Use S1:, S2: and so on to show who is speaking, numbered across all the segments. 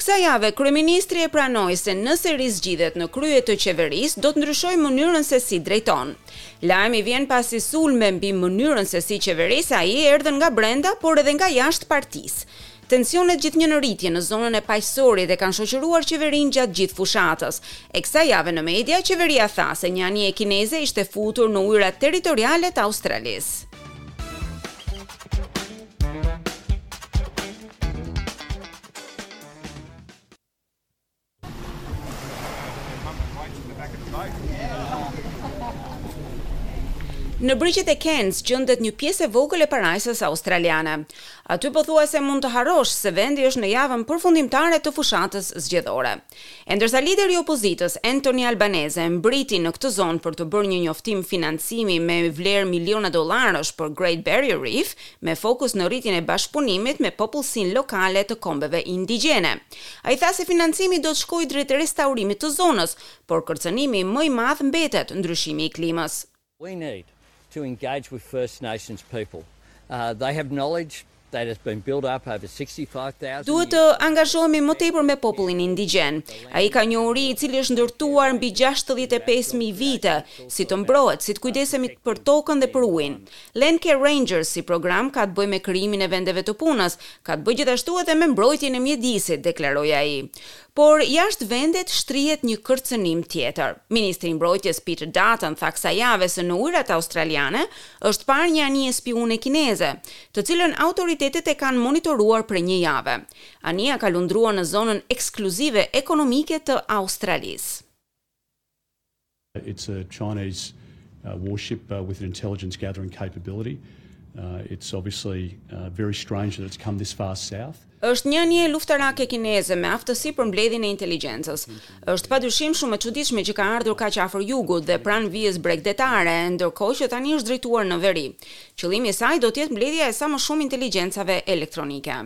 S1: Kësaj jave, kryeministri e pranoi se nëse rizgjidhet në krye të qeverisë, do të ndryshojë mënyrën se si drejton. Lajmi vjen pasi sulme mbi mënyrën se si qeveris ai erdhën nga brenda, por edhe nga jashtë partisë. Tensionet gjithnjë në rritje në zonën e Paqësorit e kanë shoqëruar qeverinë gjatë gjithë fushatës. E kësaj jave në media, qeveria tha se një anije kineze ishte futur në ujërat territoriale të Australisë. Në brigjet e Cairns gjendet një pjesë e vogël e parajsës australiane. Aty pothuajse mund të harrosh se vendi është në javën përfundimtare të fushatës zgjedhore. E ndërsa lideri i opozitës, Anthony Albanese, mbriti në këtë zonë për të bërë një njoftim financimi me vlerë miliona dollarësh për Great Barrier Reef, me fokus në rritjen e bashkëpunimit me popullsinë lokale të kombeve indigjene. Ai tha se financimi do të shkojë drejt restaurimit të zonës, por kërcënimi më i madh mbetet ndryshimi i klimës.
S2: We need to engage with First Nations people. They have knowledge that has been built up over sixty five thousand years.
S1: Duhet të angazhohemi më tepër me popullin indigjen. Ai ka njohuri i cili është ndërtuar mbi gjashtëdhjetë e pesë mijë vite, si të mbrohet, si të kujdesemi për tokën dhe për ujin. Landcare Rangers si program ka të bëjë me krijimin e vendeve të punës, ka të bëjë gjithashtu edhe me mbrojtjen e mjedisit, deklaroi ai. Por jashtë vendit shtrihet një kërcënim tjetër. Ministri i Mbrojtjes Peter Dutton tha kësaj jave se në ujërat australiane është parë një anije spiune kineze, të cilën autoritetet e kanë monitoruar prej një jave. Anija ka lundruar në zonën ekskluzive ekonomike të Australisë.
S3: It's a Chinese warship with an intelligence gathering capability. It's obviously very strange that it's come this far south.
S1: Është një anije luftarake kineze me aftësi për mbledhjen e inteligjencës. Është padyshim shumë e çuditshme që ka ardhur kaq afër jugut dhe pranë vijës bregdetare, ndërkohë që tani është drejtuar në veri. Qëllimi i saj do të jetë mbledhja e sa më shumë inteligjencave elektronike.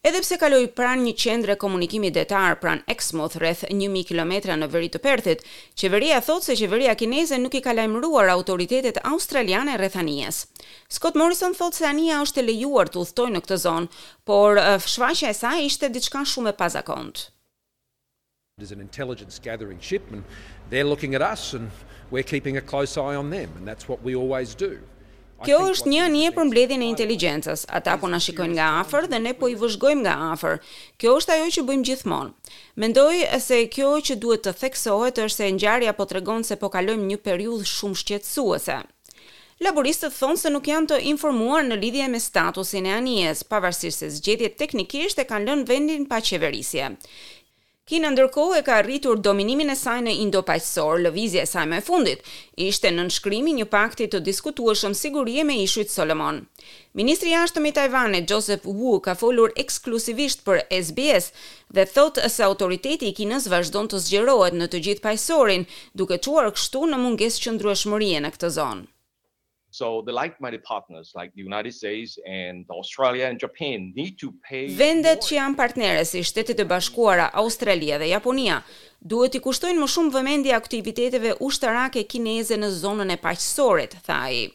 S1: Edhe pse kaloi pranë një qendre komunikimi detar pranë Exmouth, rreth një mijë kilometra në veri të Perthit, qeveria thotë se qeveria kineze nuk i ka lajmëruar autoritetet australiane rreth anijes. Scott Morrison thotë se anija është e lejuar të udhëtojë në këtë zonë, por shfaqja e saj ishte diçka shumë e pazakontë. Kjo është një anije për mbledhjen e inteligjencës. Ata po na shikojnë nga afër dhe ne po i vëzhgojmë nga afër. Kjo është ajo që bëjmë gjithmonë. Mendoj se kjo që duhet të theksohet është se ngjarja po tregon se po kalojmë një periudhë shumë shqetësuese. Laburistët thonë se nuk janë të informuar në lidhje me statusin e anijes, pavarësisht se zgjedhjet teknikisht e kanë lënë vendin pa qeverisje. Kina ndërkohë e ka rritur dominimin e saj në Indo-Paqësor, lëvizja e saj më e fundit ishte nënshkrimi i një pakti të diskutueshëm sigurie me Ishujt Solomon. Ministri i Jashtëm i Tajvanit, Joseph Wu, ka folur ekskluzivisht për SBS dhe thotë se autoriteti i Kinës vazhdon të zgjerohet në të gjithë Paqësorin, duke çuar kështu në mungesë qëndrueshmërie në këtë zonë. Vendet që janë partnere si Shtetet e Bashkuara, Australia dhe Japonia, duhet t'i kushtojnë më shumë vëmendje aktiviteteve ushtarake kineze në zonën e Paqësorit, tha ai.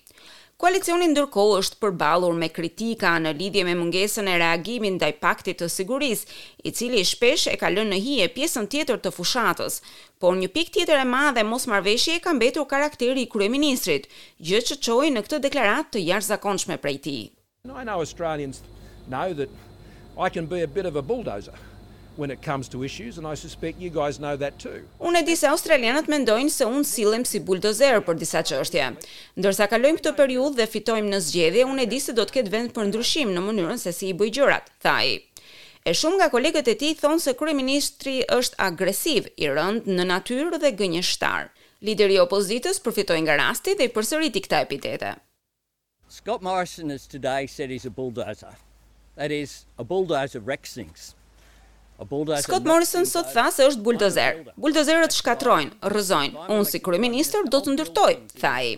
S1: Koalicioni ndërkohë është përballur me kritika në lidhje me mungesën e reagimit ndaj Paktit të Sigurisë, i cili shpesh e ka lënë në hije pjesën tjetër të fushatës. Por një pikë tjetër e madhe mosmarrëveshjeje ka mbetur karakteri i kryeministrit, gjë që çoi në këtë deklaratë të jashtëzakonshme prej tij.
S4: I know Australians know that I can be a bit of a bulldozer when it comes to issues and I suspect you guys know that too.
S1: Unë e di se australianët mendojnë se unë sillem si buldozer për disa çështje. Ndërsa kalojmë këtë periudhë dhe fitojmë në zgjedhje, unë e di se do të ketë vend për ndryshim në mënyrën se si i bëj gjërat, tha ai. E shumë nga kolegët e tij thonë se kryeministri është agresiv, i rëndë në natyrë dhe gënjeshtar. Lideri i opozitës përfitoi nga rasti dhe i përsëriti këta epitete.
S2: Scott Morrison has today said he's a bulldozer. That is, a bulldozer wrecks things. A bulldozer knocks things over.
S1: Scott Morrison sot tha se është buldozer. Buldozerët shkatërrojnë, rrëzojnë. Unë si kryeministër do të ndërtoj, tha ai.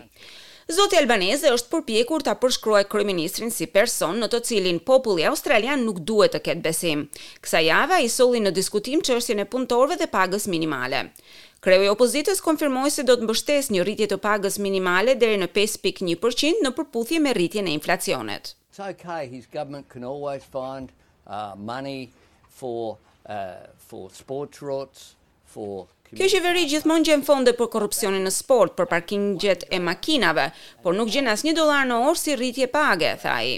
S1: Zoti Albanese është përpjekur ta përshkruajë kryeministrin si person në të cilin populli australian nuk duhet të ketë besim. Kësaj jave ai solli në diskutim çështjen e punëtorëve dhe pagës minimale. Kreu i opozitës konfirmoi se do të mbështesë një rritje të pagës minimale deri në pesë pikë një për qind në përputhje me rritjen e inflacionit. Kjo qeveri gjithmonë gjen fonde për korrupsionin në sport, për parkingjet e makinave, por nuk gjen asnjë dollar në orë si rritje page, tha ai.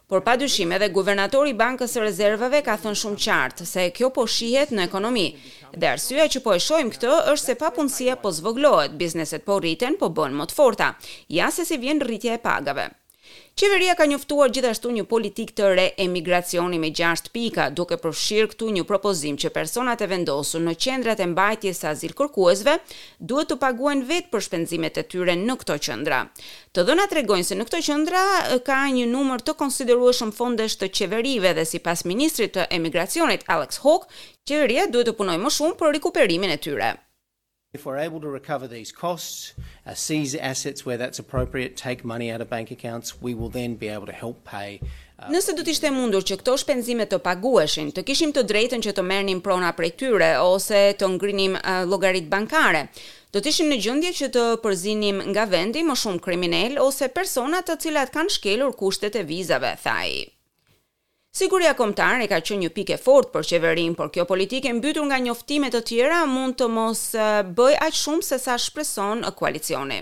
S1: Por pa dyshim edhe guvernatori i Bankës së Rezervave ka thënë shumë qartë se kjo po shihet në ekonomi. Dhe arsyeja që po e shohim këtë është se papunësia po zvogëlohet, bizneset po rriten, po bëhen më të forta. Ja se si vjen rritja e pagave. Qeveria ka njoftuar gjithashtu një politikë të re emigracioni me gjashtë pika, duke përfshirë këtu një propozim që personat e vendosur në qendrat e mbajtjes së azilkërkuesve duhet të paguajnë vetë për shpenzimet e tyre në këto qendra. Të dhënat tregojnë se në këto qendra ka një numër të konsiderueshëm fondesh të qeverive dhe sipas ministrit të Emigracionit, Alex Hawke, qeveria duhet të punojë më shumë për rikuperimin e tyre.
S5: If we're able to recover these costs, seize assets where that's appropriate, take money out of bank accounts, we will then be able to help pay
S1: Nëse do të ishte mundur që këto shpenzime të paguheshin, të kishim të drejtën që të merrnim prona prej tyre ose të ngrinim llogaritë bankare. Do të ishim në gjendje që të përzinim nga vendi më shumë kriminelë ose persona të cilat kanë shkelur kushtet e vizave, tha ai. Siguria kombëtare ka qenë një pikë e fortë për qeverinë, por kjo politikë e mbytur nga njoftime të tjera mund të mos bëjë aq shumë se sa shpreson koalicioni.